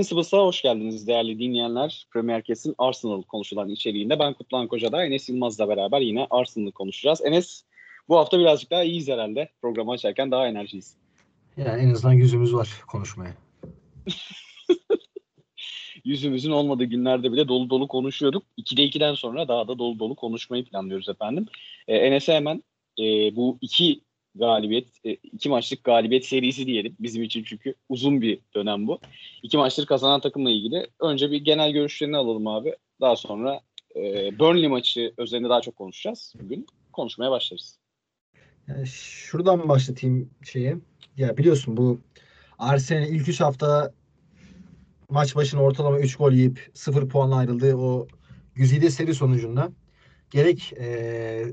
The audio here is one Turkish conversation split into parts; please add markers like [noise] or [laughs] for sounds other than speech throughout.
Invincibles'a hoş geldiniz değerli dinleyenler. Premier Kesin Arsenal konuşulan içeriğinde ben Kutlan Koca'da Enes Yılmaz'la beraber yine Arsenal'ı konuşacağız. Enes bu hafta birazcık daha iyiyiz herhalde. Programı açarken daha enerjiyiz. Yani en azından yüzümüz var konuşmaya. [laughs] Yüzümüzün olmadığı günlerde bile dolu dolu konuşuyorduk. 2'de 2'den sonra daha da dolu dolu konuşmayı planlıyoruz efendim. Ee, Enes'e hemen e, bu iki galibiyet, e, iki maçlık galibiyet serisi diyelim bizim için çünkü uzun bir dönem bu. İki maçları kazanan takımla ilgili önce bir genel görüşlerini alalım abi. Daha sonra e, Burnley maçı üzerinde daha çok konuşacağız bugün. Konuşmaya başlarız. Yani şuradan başlatayım şeyi. Ya biliyorsun bu Arsenal ilk 3 hafta maç başına ortalama 3 gol yiyip 0 puanla ayrıldığı o güzide seri sonucunda gerek e,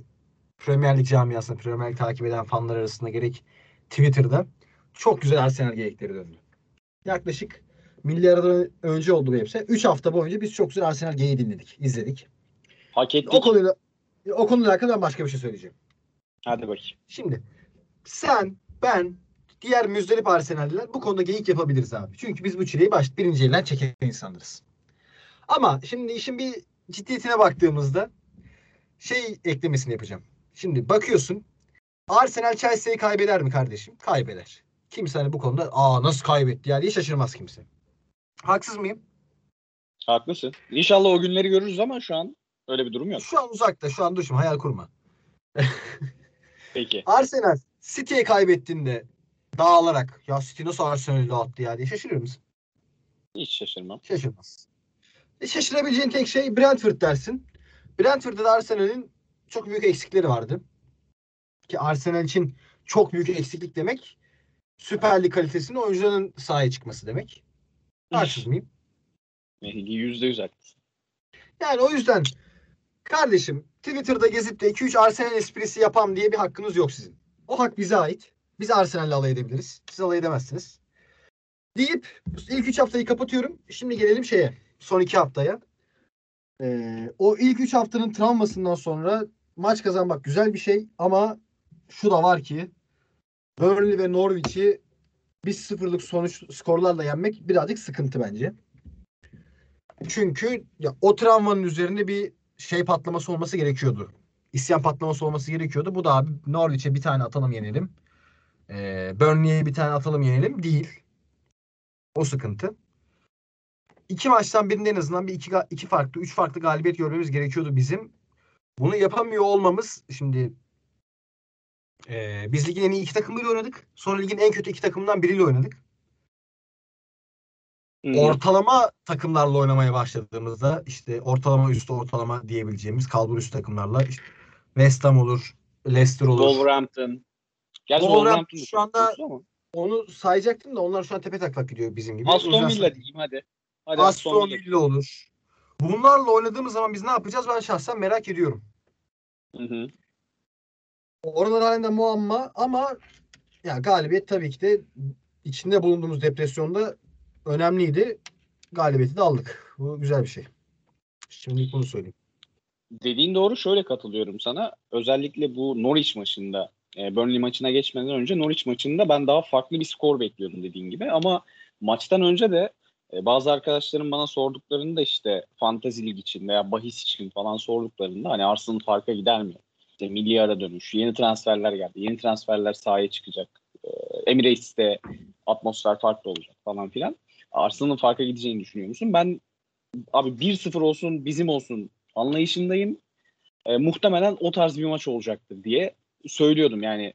Premier Lig camiasında, Premier Lig takip eden fanlar arasında gerek Twitter'da çok güzel Arsenal geyikleri döndü. Yaklaşık milli aradan önce oldu bu hepsi. 3 hafta boyunca biz çok güzel Arsenal geyiği dinledik, izledik. Hak ettik. O konuyla, o konuyla alakalı ben başka bir şey söyleyeceğim. Hadi bakayım. Şimdi sen, ben, diğer müzdarip Arsenal'liler bu konuda geyik yapabiliriz abi. Çünkü biz bu çileyi baş birinci elden çeken insanlarız. Ama şimdi işin bir ciddiyetine baktığımızda şey eklemesini yapacağım. Şimdi bakıyorsun Arsenal Chelsea'yi kaybeder mi kardeşim? Kaybeder. Kimse hani bu konuda aa nasıl kaybetti ya diye şaşırmaz kimse. Haksız mıyım? Haklısın. İnşallah o günleri görürüz ama şu an öyle bir durum yok. Şu an uzakta. Şu an şimdi hayal kurma. [laughs] Peki. Arsenal City'ye kaybettiğinde dağılarak ya City nasıl Arsenal'i dağıttı ya diye şaşırıyor musun? Hiç şaşırmam. Şaşırmaz. E şaşırabileceğin tek şey Brentford dersin. Brentford'da da Arsenal'in çok büyük eksikleri vardı. Ki Arsenal için çok büyük eksiklik demek Süper Lig kalitesinde oyuncuların sahaya çıkması demek. Haksız mıyım? Yüzde yüz haklısın. Yani o yüzden kardeşim Twitter'da gezip de 2-3 Arsenal esprisi yapam diye bir hakkınız yok sizin. O hak bize ait. Biz Arsenal'le alay edebiliriz. Siz alay edemezsiniz. Deyip ilk 3 haftayı kapatıyorum. Şimdi gelelim şeye. Son 2 haftaya. Ee, o ilk 3 haftanın travmasından sonra maç kazanmak güzel bir şey ama şu da var ki Burnley ve Norwich'i 1-0'lık sonuç skorlarla yenmek birazcık sıkıntı bence. Çünkü ya, o travmanın üzerinde bir şey patlaması olması gerekiyordu. İsyan patlaması olması gerekiyordu. Bu da abi Norwich'e bir tane atalım yenelim. Ee, Burnley'e bir tane atalım yenelim. Değil. O sıkıntı. İki maçtan birinde en azından bir iki, iki farklı, üç farklı galibiyet görmemiz gerekiyordu bizim. Bunu yapamıyor olmamız şimdi e, biz ligin en iyi iki takımıyla oynadık. Sonra ligin en kötü iki takımından biriyle oynadık. Hı. Ortalama takımlarla oynamaya başladığımızda işte ortalama üstü ortalama diyebileceğimiz kalbur üstü takımlarla işte West Ham olur, Leicester olur. Wolverhampton. Gerçi Wolverhampton şu anda-. Onu sayacaktım da onlar şu an tepe taklak gidiyor bizim gibi. Aston Villa diyeyim hadi. Hadi Aston Villa olur. Bunlarla oynadığımız zaman biz ne yapacağız ben şahsen merak ediyorum. Hı hı. Oralar halinde muamma ama ya galibiyet tabii ki de içinde bulunduğumuz depresyonda önemliydi. Galibiyeti de aldık. Bu güzel bir şey. Şimdi bunu söyleyeyim. Dediğin doğru şöyle katılıyorum sana. Özellikle bu Norwich maçında e, Burnley maçına geçmeden önce Norwich maçında ben daha farklı bir skor bekliyordum dediğin gibi. Ama maçtan önce de e, bazı arkadaşlarım bana sorduklarında işte fantasy lig için veya bahis için falan sorduklarında hani Arsenal farka gider mi? İşte milli dönüş, yeni transferler geldi. Yeni transferler sahaya çıkacak. E, Emirates'te atmosfer farklı olacak falan filan. Arsenal'ın farka gideceğini düşünüyor musun? Ben abi 1-0 olsun bizim olsun anlayışındayım. E, muhtemelen o tarz bir maç olacaktır diye söylüyordum. Yani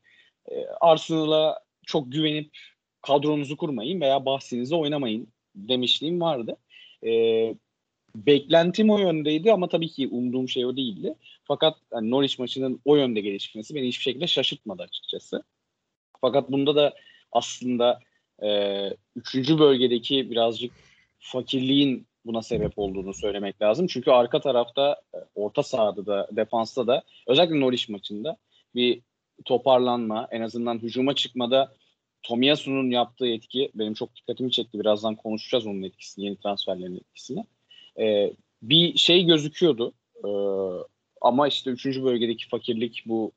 e, Arsenal'a çok güvenip kadronuzu kurmayın veya bahsinize oynamayın demişliğim vardı. E, beklentim o yöndeydi ama tabii ki umduğum şey o değildi. Fakat yani Norwich maçının o yönde gelişmesi beni hiçbir şekilde şaşırtmadı açıkçası. Fakat bunda da aslında e, üçüncü bölgedeki birazcık fakirliğin buna sebep olduğunu söylemek lazım. Çünkü arka tarafta e, orta sahada da defansta da özellikle Norwich maçında bir toparlanma en azından hücuma çıkmada Tomiyasu'nun yaptığı etki benim çok dikkatimi çekti. Birazdan konuşacağız onun etkisini, yeni transferlerin etkisini. Ee, bir şey gözüküyordu. Ee, ama işte üçüncü bölgedeki fakirlik bu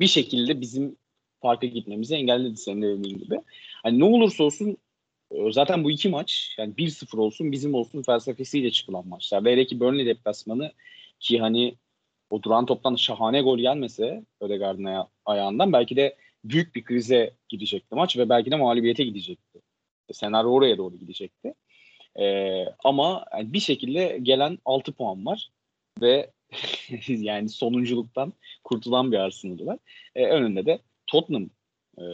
bir şekilde bizim farka gitmemizi engelledi senin de dediğin gibi. Hani ne olursa olsun E, zaten bu iki maç yani 1-0 olsun bizim olsun felsefesiyle çıkılan maçlar. Ve hele ki Burnley deplasmanı ki hani o duran toptan şahane gol gelmese Ödegaard'ın aya- ayağından belki de büyük bir krize gidecekti maç ve belki de mağlubiyete gidecekti. Senaryo oraya doğru gidecekti. Ee, ama yani bir şekilde gelen 6 puan var ve [laughs] yani sonunculuktan kurtulan bir Arsenal var. Ee, önünde de Tottenham e,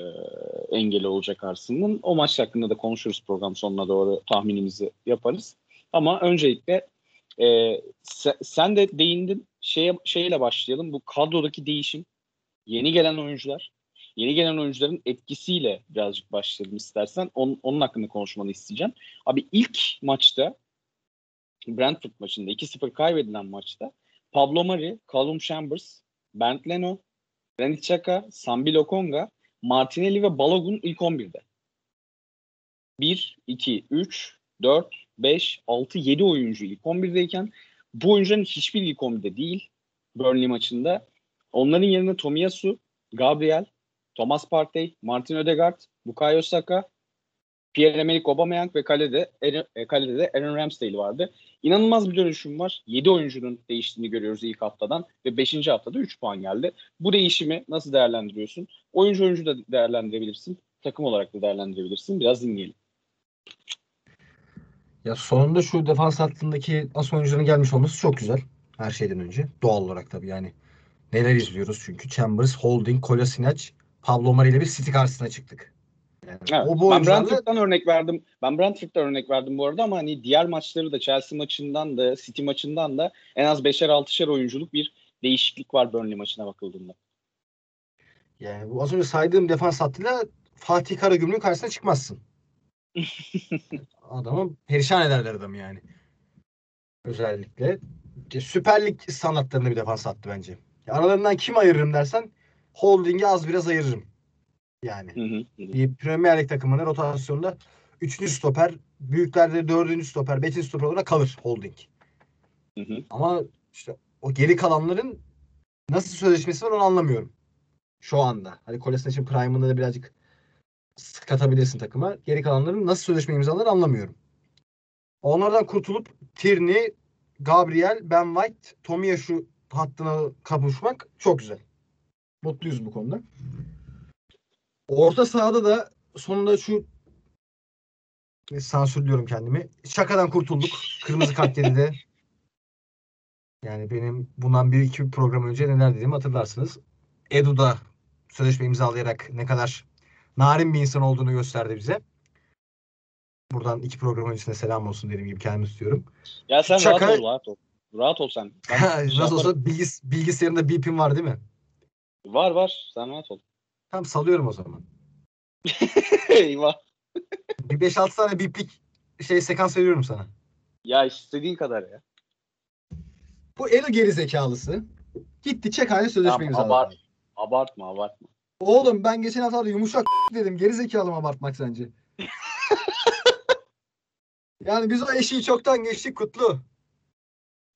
engeli olacak Arsenal'ın. O maç hakkında da konuşuruz program sonuna doğru tahminimizi yaparız. Ama öncelikle e, sen, de değindin şeye, şeyle başlayalım. Bu kadrodaki değişim, yeni gelen oyuncular, yeni gelen oyuncuların etkisiyle birazcık başlayalım istersen. Onun, onun hakkında konuşmanı isteyeceğim. Abi ilk maçta Brentford maçında 2-0 kaybedilen maçta Pablo Mari, Callum Chambers, Bernd Leno, Granit Xhaka, Sambi Lokonga, Martinelli ve Balogun ilk 11'de. 1, 2, 3, 4, 5, 6, 7 oyuncu ilk 11'deyken bu oyuncuların hiçbir ilk 11'de değil Burnley maçında. Onların yerine Tomiyasu, Gabriel, Thomas Partey, Martin Ödegaard, Bukayo Saka, Pierre-Emerick Aubameyang ve kalede, Aaron, e, kalede de Aaron Ramsdale vardı. İnanılmaz bir dönüşüm var. 7 oyuncunun değiştiğini görüyoruz ilk haftadan ve 5. haftada 3 puan geldi. Bu değişimi nasıl değerlendiriyorsun? Oyuncu oyuncu da değerlendirebilirsin. Takım olarak da değerlendirebilirsin. Biraz dinleyelim. Ya sonunda şu defans hattındaki as oyuncuların gelmiş olması çok güzel. Her şeyden önce. Doğal olarak tabii yani. Neler izliyoruz çünkü. Chambers, Holding, Kolasinac, Pablo Mari ile bir City karşısına çıktık. Yani Evet. o bu ben oyuncularla Brentford'dan örnek verdim. Ben Brentford'dan örnek verdim bu arada ama hani diğer maçları da Chelsea maçından da City maçından da en az 5'er 6'şer oyunculuk bir değişiklik var Burnley maçına bakıldığında. yani bu az önce saydığım defans hattıyla Fatih Karagümrük'ün karşısına çıkmazsın. [laughs] Adamı perişan ederler adamı yani. Özellikle. Süper Lig sanatlarında bir defans attı bence. Aralarından kim ayırırım dersen Holding'i az biraz ayırırım. Yani. Hı hı, hı. Premier Lig takımının rotasyonda 3. stoper, büyüklerde 4. stoper, 5. stoper olarak kalır Holding. Hı hı. Ama işte o geri kalanların nasıl sözleşmesi var onu anlamıyorum. Şu anda. Hani Kolasinac Prime'ında da birazcık katabilirsin takıma. Geri kalanların nasıl sözleşme imzalar anlamıyorum. Onlardan kurtulup Tierney, Gabriel, Ben White, Tomiyasu hattına kavuşmak çok güzel. Mutluyuz bu konuda. Orta sahada da sonunda şu sansürlüyorum kendimi. Şakadan kurtulduk. Kırmızı kart yedi de. [laughs] Yani benim bundan bir iki program önce neler dediğimi hatırlarsınız. Edu da sözleşme imzalayarak ne kadar narin bir insan olduğunu gösterdi bize. Buradan iki program öncesinde selam olsun dediğim gibi kendimi tutuyorum. Ya sen Şaka- rahat ol, rahat ol. Rahat ol sen. Ben [laughs] Nasıl olsa bilgis bilgisayarında bipim var değil mi? Var var. Sen rahat ol. Tamam salıyorum o zaman. [laughs] Eyvah. Bir 5-6 tane biplik şey sekans veriyorum sana. Ya istediğin kadar ya. Bu Elo geri zekalısı gitti çek sözleşme Tamam, imzaladı. abart. Abartma abartma. Oğlum ben geçen hafta yumuşak [laughs] dedim. Geri zekalı mı abartmak sence? [laughs] yani biz o eşiği çoktan geçtik Kutlu.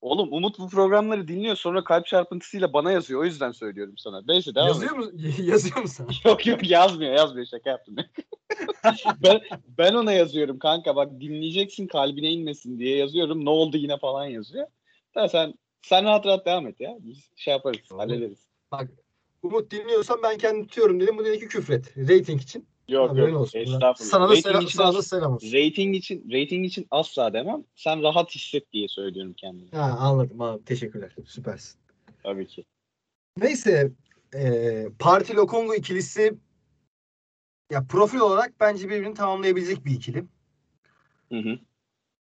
Oğlum Umut bu programları dinliyor sonra kalp çarpıntısıyla bana yazıyor. O yüzden söylüyorum sana. Neyse devam. Yazıyor mu? [laughs] Yazıyor mu sana? Yok yok yazmıyor yazmıyor şaka yaptım. [laughs] ben, ben ona yazıyorum kanka bak dinleyeceksin kalbine inmesin diye yazıyorum. Ne oldu yine falan yazıyor. Da sen sen rahat rahat devam et ya. Biz şey yaparız Tamam. hallederiz. Umut dinliyorsan ben kendim tutuyorum dedim. Bu dedi ki küfret. Rating için. Yok Haberin yok olsun. estağfurullah. Sana da, rating, selam, için sana da selam olsun. rating için rating için asla demem. Sen rahat hisset diye söylüyorum kendime. Ha, anladım abi. Teşekkürler. Süpersin. Tabii ki. Neyse. E, Parti Lokongo ikilisi ya profil olarak bence birbirini tamamlayabilecek bir ikili. Hı hı.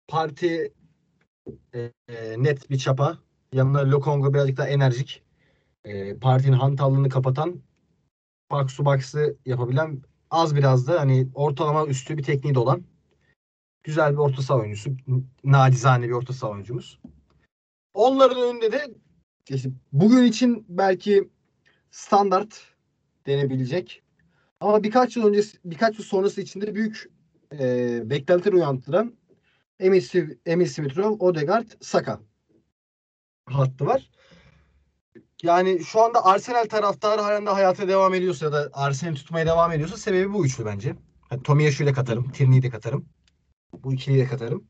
Parti e, e, net bir çapa. Yanına Lokongo birazcık daha enerjik. E, partinin hantallığını kapatan to box'ı yapabilen az biraz da hani ortalama üstü bir tekniği de olan güzel bir orta saha oyuncusu. Nacizane bir orta saha oyuncumuz. Onların önünde de işte bugün için belki standart denebilecek. Ama birkaç yıl öncesi, birkaç yıl sonrası içinde büyük e, beklentiler uyandıran Emil, Emil Smith Rowe, Odegaard, Saka hattı var. Yani şu anda Arsenal taraftarı halen de hayata devam ediyorsa ya da Arsenal tutmaya devam ediyorsa sebebi bu üçlü bence. Hani Tomiyasu'yu da katarım. Tierney'i de katarım. Bu ikiliyi de katarım.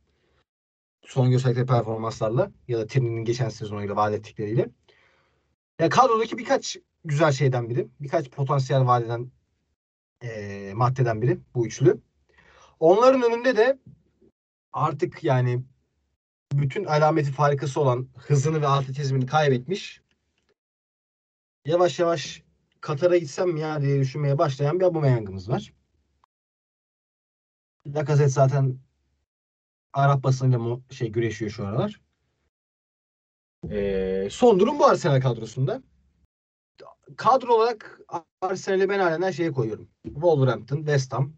Son gösterdikleri performanslarla ya da Tierney'nin geçen sezonuyla vaat ettikleriyle. Ya kadrodaki birkaç güzel şeyden biri. Birkaç potansiyel vaat eden eee, maddeden biri bu üçlü. Onların önünde de artık yani bütün alameti farikası olan hızını ve atletizmini kaybetmiş. Yavaş yavaş Katar'a gitsem mi ya diye düşünmeye başlayan bir Aubameyang'ımız var. Lacazette zaten Arap basınıyla mı şey güreşiyor şu aralar. Ee, son durum bu Arsenal kadrosunda. Kadro olarak Arsenal'i ben halen şeye koyuyorum. Wolverhampton, West Ham.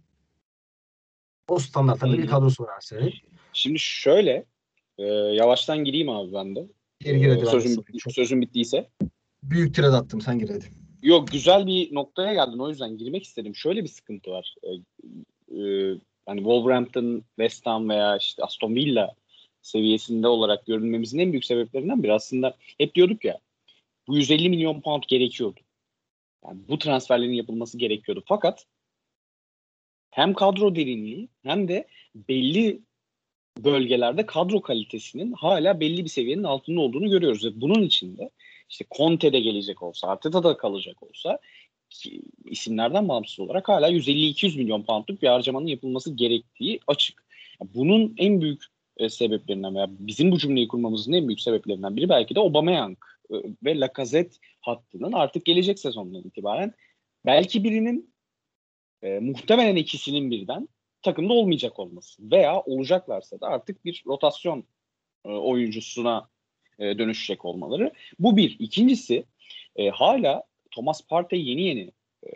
O standartlarda bir kadrosu var Arsenal'in. Şimdi şöyle e, yavaştan gireyim abi ben de. Gir hadi E, sözüm, sözüm bittiyse. Büyük tirad attım sen gir hadi. Yok güzel bir noktaya geldin o yüzden girmek istedim. Şöyle bir sıkıntı var. E, e, hani Wolverhampton, West Ham veya işte Aston Villa seviyesinde olarak görünmemizin en büyük sebeplerinden biri aslında hep diyorduk ya bu 150 milyon pound gerekiyordu. Yani bu transferlerin yapılması gerekiyordu. Fakat hem kadro derinliği hem de belli bölgelerde kadro kalitesinin hala belli bir seviyenin altında olduğunu görüyoruz. Bunun içinde işte Conte de gelecek olsa, Arteta da kalacak olsa isimlerden bağımsız olarak hala 150-200 milyon poundluk bir harcamanın yapılması gerektiği açık. Bunun en büyük e, sebeplerinden veya bizim bu cümleyi kurmamızın en büyük sebeplerinden biri belki de Aubameyang e, ve Lacazette hattının artık gelecek sezondan itibaren belki birinin e, muhtemelen ikisinin birden takımda olmayacak olması veya olacaklarsa da artık bir rotasyon e, oyuncusuna e, dönüşecek olmaları. Bu bir. İkincisi e, hala Thomas Partey yeni yeni e,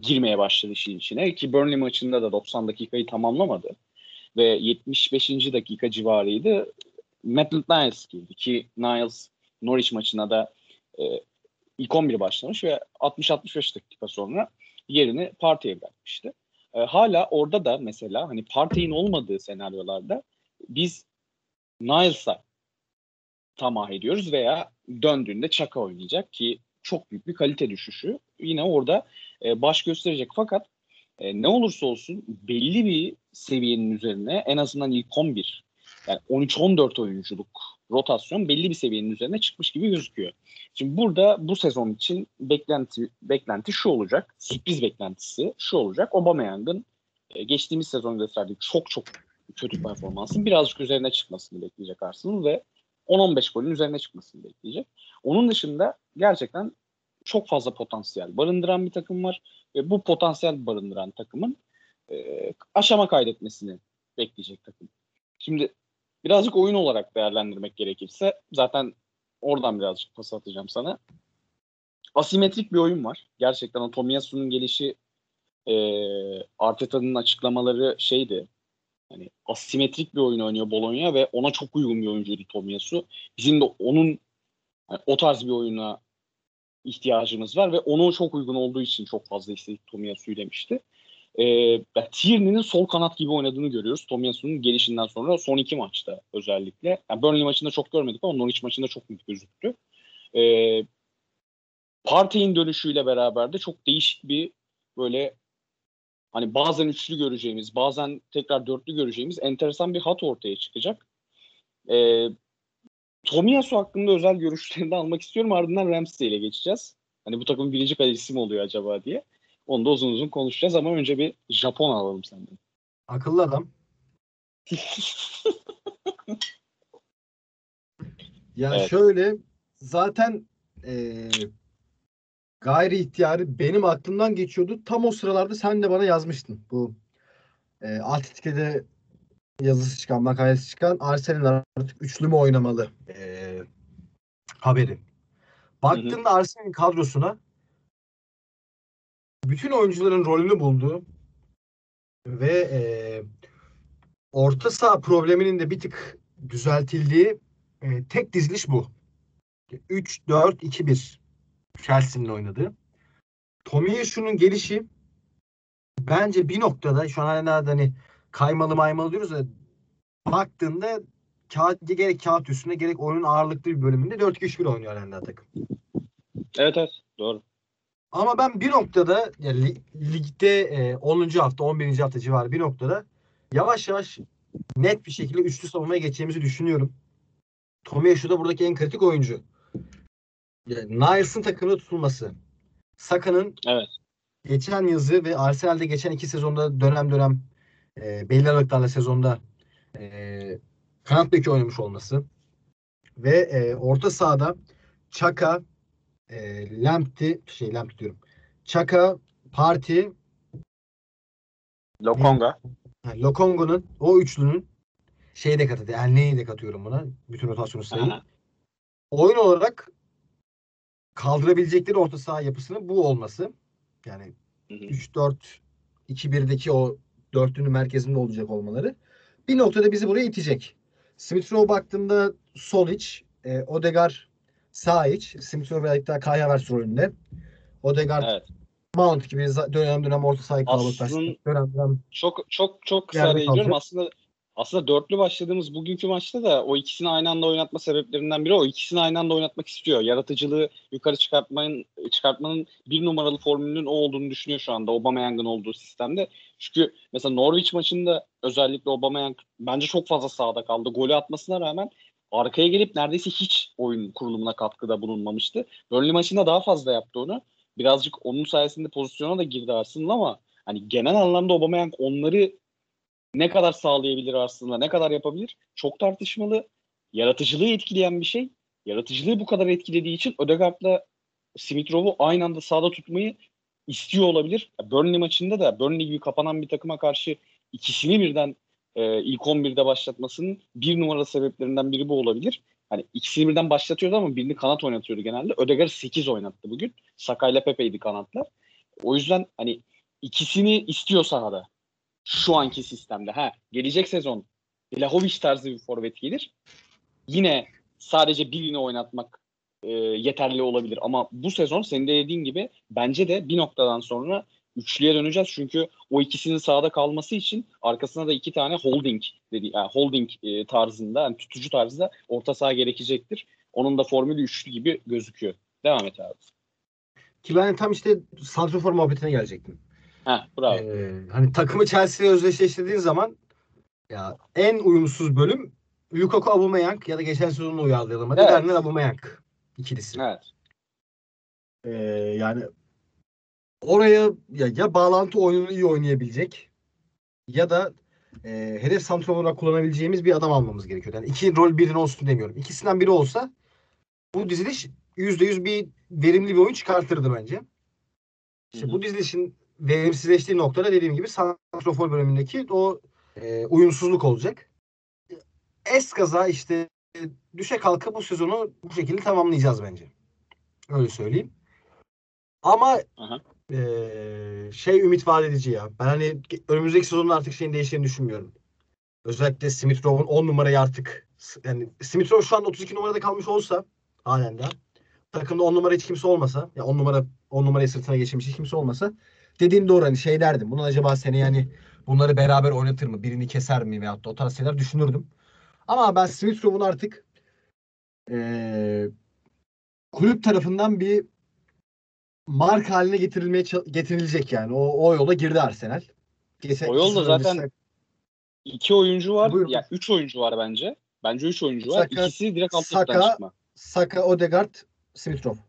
girmeye başladı işin içine ki Burnley maçında da 90 dakikayı tamamlamadı ve 75. dakika civarıydı. Maitland Niles girdi ki Niles Norwich maçına da e, ilk 11 başlamış ve 60-65 dakika sonra yerini Partey'e bırakmıştı. E, hala orada da mesela hani Partey'in olmadığı senaryolarda biz Niles'a tamah ediyoruz veya döndüğünde Çaka oynayacak ki çok büyük bir kalite düşüşü yine orada e, baş gösterecek fakat e, ne olursa olsun belli bir seviyenin üzerine en azından ilk 11 yani 13-14 oyunculuk rotasyon belli bir seviyenin üzerine çıkmış gibi gözüküyor. Şimdi burada bu sezon için beklenti beklenti şu olacak. Sürpriz beklentisi şu olacak. Aubameyang'ın e, geçtiğimiz sezon gösterdiği çok çok kötü performansın birazcık üzerine çıkmasını bekleyecek Arsenal ve 10-15 golün üzerine çıkmasını bekleyecek. Onun dışında gerçekten çok fazla potansiyel barındıran bir takım var ve bu potansiyel barındıran takımın e, aşama kaydetmesini bekleyecek takım. Şimdi birazcık oyun olarak değerlendirmek gerekirse zaten oradan birazcık pas atacağım sana. Asimetrik bir oyun var. Gerçekten o Tomiyasu'nun gelişi e, Arteta'nın açıklamaları şeydi. Hani asimetrik bir oyun oynuyor Bologna ve ona çok uygun bir oyuncuydu Tomiyasu. Bizim de onun yani o tarz bir oyuna ihtiyacımız var ve ona çok uygun olduğu için çok fazla istedik Tomiyasu'yu demişti. Ee, Tierney'nin sol kanat gibi oynadığını görüyoruz. Tomiyasu'nun gelişinden sonra son iki maçta özellikle. Yani Burnley maçında çok görmedik ama Norwich maçında çok net gözüktü. Ee, Partey'in dönüşüyle beraber de çok değişik bir böyle hani bazen üçlü göreceğimiz, bazen tekrar dörtlü göreceğimiz enteresan bir hat ortaya çıkacak. Ee, Tomiyasu hakkında özel görüşlerini de almak istiyorum. Ardından Ramsey ile geçeceğiz. Hani bu takımın birinci kalecisi mi oluyor acaba diye. Onu da uzun uzun konuşacağız ama önce bir Japon alalım senden. Akıllı adam. [laughs] Ya Evet. şöyle zaten eee gayri ihtiyarı benim aklımdan geçiyordu. Tam o sıralarda sen de bana yazmıştın. Bu eee Atletik'te yazısı çıkan, makalesi çıkan Arsenal artık üçlü mü oynamalı eee haberi. Baktığında Arsenal'in kadrosuna bütün oyuncuların rolünü bulduğu ve eee, orta saha probleminin de bir tık düzeltildiği eee, tek diziliş bu. 3-4-2-1 Chelsea'nin oynadığı. Tomiyasu'nun gelişi bence bir noktada şu an hala hani kaymalı maymalı diyoruz ya baktığında kağıt, gerek kağıt üstünde gerek oyunun ağırlıklı bir bölümünde 4-2-3-1 oynuyor hala takım. Evet evet doğru. Ama ben bir noktada yani li- ligde e, 10. hafta 11. hafta civarı bir noktada yavaş yavaş net bir şekilde üçlü savunmaya geçeceğimizi düşünüyorum. Tomiyasu da buradaki en kritik oyuncu. Yani Niles'ın takımda tutulması. Saka'nın Evet. geçen yazı ve Arsenal'de geçen iki sezonda dönem dönem e, belli aralıklarla sezonda e, kanat beki oynamış olması ve e, orta sahada Çaka e, Lamptey şey Lamptey diyorum. Çaka Parti Lokonga. ha, Lokongo'nun o üçlünün şeyi de katıyor. Elneyi de katıyorum buna. Bütün rotasyonu sayayım. Aha. Oyun olarak kaldırabilecekleri orta saha yapısının bu olması. Yani Hı hı. 3-4-2-1'deki o dörtlünün merkezinde olacak olmaları bir noktada bizi buraya itecek. Smith Rowe baktığımda sol iç, e, Odegaard sağ iç, Smith Rowe birazcık daha Kai Havertz rolünde. Odegaard Evet. Mount gibi dönem dönem orta sahayı kalabalıklaştı. Dönem dönem Çok çok çok kısa Yerde araya giriyorum. kalacak. Aslında aslında dörtlü başladığımız bugünkü maçta da o ikisini aynı anda oynatma sebeplerinden biri o. ikisini aynı anda oynatmak istiyor. Yaratıcılığı yukarı çıkartmanın çıkartmanın bir numaralı formülünün o olduğunu düşünüyor şu anda Aubameyang'ın olduğu sistemde. Çünkü mesela Norwich maçında özellikle Aubameyang bence çok fazla sahada kaldı. Golü atmasına rağmen arkaya gelip neredeyse hiç oyun kurulumuna katkıda bulunmamıştı. Burnley maçında daha fazla yaptı onu. Birazcık onun sayesinde pozisyona da girdi aslında ama hani genel anlamda Aubameyang onları ne kadar sağlayabilir aslında, ne kadar yapabilir çok tartışmalı. Yaratıcılığı etkileyen bir şey. Yaratıcılığı bu kadar etkilediği için Ödegaard'la Smith Rowe'u aynı anda sahada tutmayı istiyor olabilir. Burnley maçında da Burnley gibi kapanan bir takıma karşı ikisini birden e, ilk 11'de başlatmasının bir numaralı sebeplerinden biri bu olabilir. Hani ikisini birden başlatıyordu ama birini kanat oynatıyordu genelde. Ödegaard 8 oynattı bugün. Saka ile Pepe'ydi kanatlar. O yüzden hani ikisini istiyor sahada. Şu anki sistemde. Ha, gelecek sezon Vlahovic tarzı bir forvet gelir. Yine sadece birini oynatmak e, yeterli olabilir. Ama bu sezon senin de dediğin gibi bence de bir noktadan sonra üçlüye döneceğiz. Çünkü o ikisinin sahada kalması için arkasına da iki tane holding dedi, yani holding e, tarzında, yani tutucu tarzında orta saha gerekecektir. Onun da formülü üçlü gibi gözüküyor. Devam et abi. ki ben tam işte santrafor muhabbetine gelecektim. Ha, bravo. Ee, hani takımı Chelsea'ye özdeşleştirdiğin zaman ya en uyumsuz bölüm Lukaku Aubameyang ya da geçen sezonu uyarlayalım. Hadi Evet. Werner Aubameyang ikilisi. Evet. Ee, yani oraya ya, ya bağlantı oyununu iyi oynayabilecek ya da e, hedef santrafor olarak kullanabileceğimiz bir adam almamız gerekiyor. Yani iki rol birinin olsun demiyorum. İkisinden biri olsa bu diziliş %100 bir verimli bir oyun çıkartırdı bence. İşte Hı hı. bu dizilişin verimsizleştiği noktada dediğim gibi santrafor bölümündeki o e, uyumsuzluk olacak. Eskaza işte e, düşe kalka bu sezonu bu şekilde tamamlayacağız bence. Öyle söyleyeyim. Ama Aha. e, şey ümit vaat edici ya. Ben hani önümüzdeki sezonda artık şeyin değişeceğini düşünmüyorum. Özellikle Smith Rowe'un 10 numarayı artık yani Smith Rowe şu an 32 numarada kalmış olsa halen daha takımda 10 numara hiç kimse olmasa ya 10 numara 10 numarayı sırtına geçirmiş hiç kimse olmasa dediğim doğru hani şey derdim. Bunun acaba seni yani bunları beraber oynatır mı? Birini keser mi? Veyahut da o tarz şeyler düşünürdüm. Ama ben Smith Rowe'un artık eee, kulüp tarafından bir marka haline getirilmeye getirilecek yani. O, o yola girdi Arsenal. Geçen O yolda zaten öncesi- İki oyuncu var. Buyurun. Ya üç oyuncu var bence. Bence üç oyuncu var. Saka- İkisi direkt Saka- çıkma. Saka, Odegaard, Smith Rowe.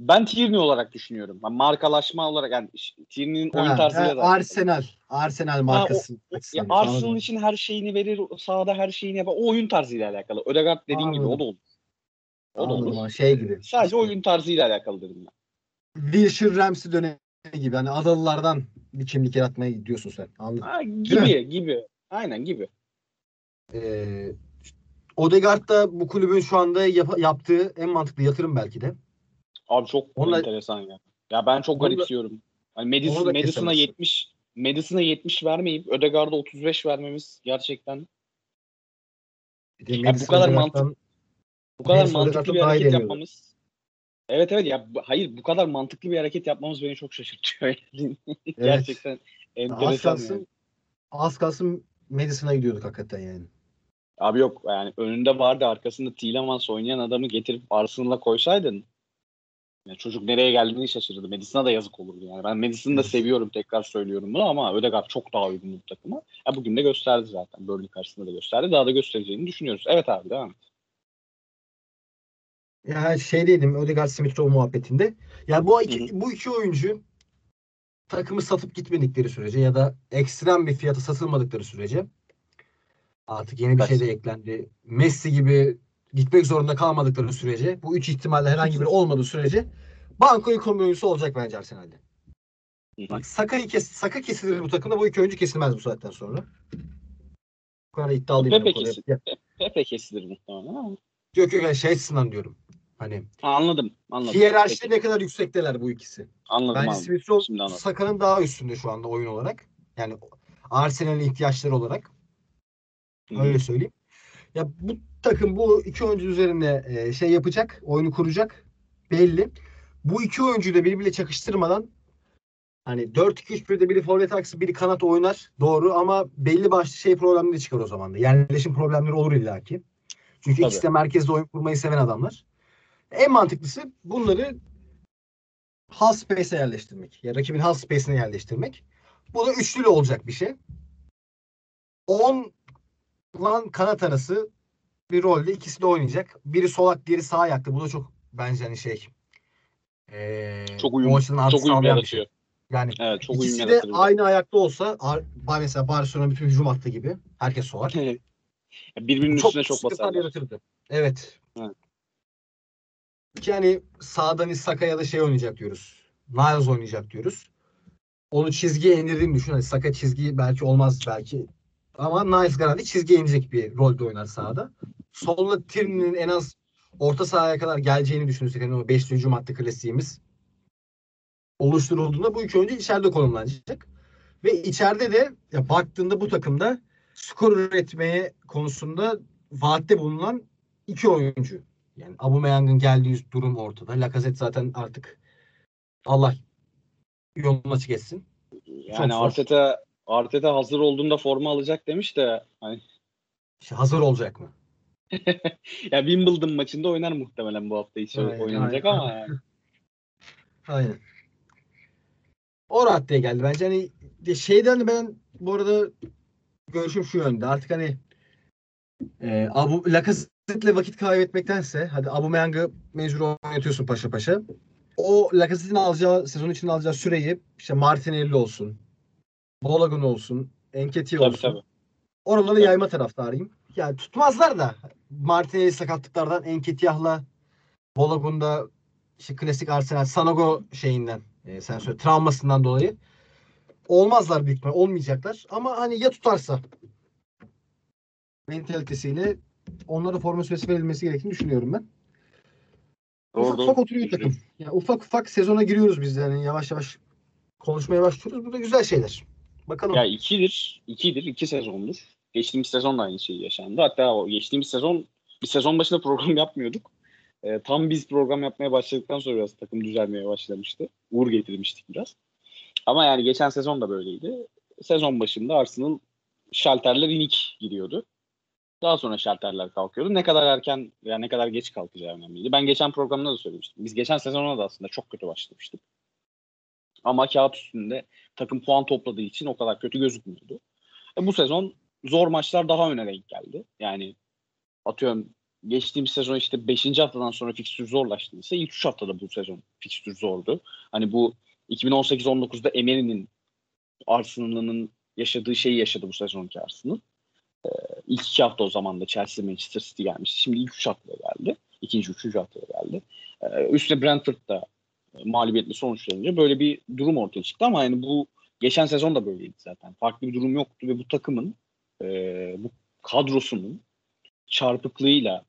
Ben Tierney olarak düşünüyorum. Ben markalaşma olarak yani Tierney'nin oyun Ha, tarzıyla ha, da. Arsenal. Arsenal markası. o- açısından Ya diyorsun, Arsenal için her şeyini verir, sahada her şeyini yapar. O oyun tarzıyla alakalı. Ödegaard dediğin gibi o da olur. O da olur. Şey gibi. Sadece oyun tarzıyla alakalı dedim ben. Wilshere Ramsey dönemi gibi. Hani Adalılardan bir kimlik yaratmaya gidiyorsun sen. Anladım. Ha, gibi gibi. Aynen gibi. Ee, Odegaard da bu kulübün şu anda yap- yaptığı en mantıklı yatırım belki de. Abi çok Onunla- enteresan ya. Ya ben çok garipsiyorum. Hani Madison, Madison'a kesemezsin. 70 Madison'a 70 vermeyip Ödegaard'a 35 vermemiz gerçekten Bir de Ya bu kadar Odegaard'dan- Bu kadar mantıklı bir hareket yapmamız. Evet evet ya hayır bu kadar mantıklı bir hareket yapmamız beni çok şaşırtıyor. [laughs] Gerçekten az enteresan kalsın, yani. az kalsın Madison'a gidiyorduk hakikaten yani. Abi yok yani önünde vardı arkasında Tielemans oynayan adamı getirip Arsenal'a koysaydın Yani çocuk nereye geldiğini şaşırdı. Madison'a da yazık olurdu yani. Ben Madison'ı da seviyorum tekrar söylüyorum bunu ama Ödegaard çok daha uygun bu takıma. Ya bugün de gösterdi zaten. Burnley karşısında da gösterdi. Daha da göstereceğini düşünüyoruz. Evet abi devam et. Ya şeydeydim Ödegaard Smith Rowe muhabbetinde. Ya bu iki, bu iki oyuncu takımı satıp gitmedikleri sürece ya da ekstrem bir fiyata satılmadıkları sürece artık yeni bir şey de eklendi. Messi gibi gitmek zorunda kalmadıkları sürece bu üç ihtimalle herhangi biri olmadığı sürece banko ilk oyuncusu olacak bence Arsenal'de. Bak Saka'yı kes, Saka kesilir bu takımda bu iki oyuncu kesilmez bu saatten sonra. Bu kadar iddialıyım. Pepe, kesil, Pepe kesilir muhtemelen ama. Yok yok şey açısından diyorum. Hani ha, anladım. anladım. Hiyerarşide ne kadar yüksekteler bu ikisi. Anladım Bence Smith Rowe Saka'nın daha üstünde şu anda oyun olarak. Yani Arsenal'in ihtiyaçları olarak. Hı-hı. Öyle söyleyeyim. Ya bu takım bu iki oyuncu üzerinde e, şey yapacak, oyunu kuracak belli. Bu iki oyuncuyu da birbiriyle çakıştırmadan hani 4-2-3-1'de biri forvet aksı biri kanat oynar. Doğru ama belli başlı şey problemleri çıkar o zaman da. Yerleşim problemleri olur illaki. Çünkü Tabii. ikisi de merkezde oyun kurmayı seven adamlar. En mantıklısı bunları half space'e yerleştirmek. Ya rakibin half space'ine yerleştirmek. Bu da üçlülü olacak bir şey. 10 lan kanat arası bir rolde ikisi de oynayacak. Biri solak, diğeri sağ ayaklı. Bu da çok bence hani şey ee, çok uyum, çok uyum yaratıyor. Şey. Yani evet, çok ikisi de aynı ayakta olsa mesela Barcelona bütün hücum hattı gibi. Herkes solak. [laughs] Birbirinin çok üstüne çok basar. yaratırdı. Evet. evet. Yani sağdan Saka ya da şey oynayacak diyoruz. Niles oynayacak diyoruz. Onu çizgiye indirdiğini düşün. Hani Saka çizgi belki olmaz belki. Ama Niles garanti çizgiye inecek bir rolde oynar sahada. Solda Tierney'nin en az orta sahaya kadar geleceğini düşünürsek hani o 5. hücum hattı klasiğimiz oluşturulduğunda bu iki oyuncu içeride konumlanacak. Ve içeride de ya baktığında bu takımda skor üretmeye konusunda vaatte bulunan iki oyuncu. Yani Aubameyang'ın geldiği durum ortada. Lacazette zaten artık Allah yolunu açık etsin. Yani Arteta Arteta hazır olduğunda forma alacak demiş de hani hazır olacak mı? [laughs] ya Wimbledon maçında oynar muhtemelen bu hafta içi oynanacak aynen. ama yani. [laughs] Aynen. O raddeye geldi. Bence hani şeyden ben bu arada görüşüm şu yönde. Artık hani e, Abu Lacazette'le vakit kaybetmektense hadi Aubameyang'ı mecbur oynatıyorsun paşa paşa. O Lacazette'in alacağı sezon için alacağı süreyi işte Martinelli olsun, Bolagun olsun, Enketi olsun. Tabii. Oraları tabii. yayma taraftarıyım. Yani tutmazlar da Martinelli sakatlıklardan Enketiyah'la Bolagun'da işte klasik Arsenal Sanogo şeyinden e, sen söyle travmasından dolayı olmazlar büyük ihtimal olmayacaklar ama hani ya tutarsa mentalitesiyle onlara forma süresi verilmesi gerektiğini düşünüyorum ben. Doğru, ufak ufak oturuyor takım. Yani ufak ufak sezona giriyoruz biz yani yavaş yavaş konuşmaya başlıyoruz. Bu da güzel şeyler. Bakalım. Ya ikidir. ikidir. iki sezondur. Geçtiğimiz sezon da aynı şey yaşandı. Hatta o geçtiğimiz sezon bir sezon başında [laughs] program yapmıyorduk. E, tam biz program yapmaya başladıktan sonra biraz takım düzelmeye başlamıştı. Uğur getirmiştik biraz. Ama yani geçen sezon da böyleydi. Sezon başında Arsenal şalterler inik gidiyordu. Daha sonra şalterler kalkıyordu. Ne kadar erken veya ne kadar geç kalkacağı önemliydi. Ben geçen programda da söylemiştim. Biz geçen sezona da aslında çok kötü başlamıştık. Ama kağıt üstünde takım puan topladığı için o kadar kötü gözükmüyordu. E, bu sezon zor maçlar daha öne denk geldi. Yani atıyorum geçtiğimiz sezon işte 5. haftadan sonra fikstür zorlaştıysa ilk 3 haftada bu sezon fikstür zordu. Hani bu 2018-19'da Emery'nin Arsenal'ın yaşadığı şeyi yaşadı bu sezonki Arsenal. Ee, ilk iki hafta o zaman da Chelsea Manchester City gelmişti. Şimdi ilk üç haftaya geldi. İkinci, üçüncü haftaya geldi. Ee, üstüne Brentford da mağlubiyetli sonuçlanınca böyle bir durum ortaya çıktı ama yani bu geçen sezon da böyleydi zaten. Farklı bir durum yoktu ve bu takımın e, bu kadrosunun çarpıklığıyla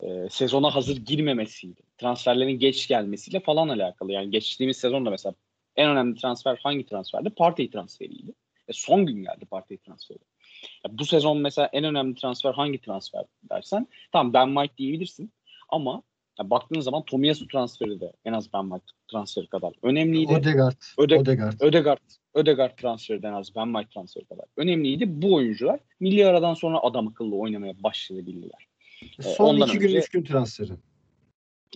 e, sezona hazır girmemesiydi. Transferlerin geç gelmesiyle falan alakalı. Yani geçtiğimiz sezonda mesela en önemli transfer hangi transferdi? Partey transferiydi. E, son gün geldi Partey transferi. Ya bu sezon mesela en önemli transfer hangi transfer dersen tamam Ben White diyebilirsin ama ya baktığın zaman Tomiyasu transferi de en az Ben White transferi kadar önemliydi. Odegaard. Öde, Odegaard. Ödegaard. Ödegaard transferi de en az Ben White transferi kadar önemliydi. Bu oyuncular milli aradan sonra adam akıllı oynamaya başlayabildiler. Son Ondan iki gün, önce, üç gün transferi.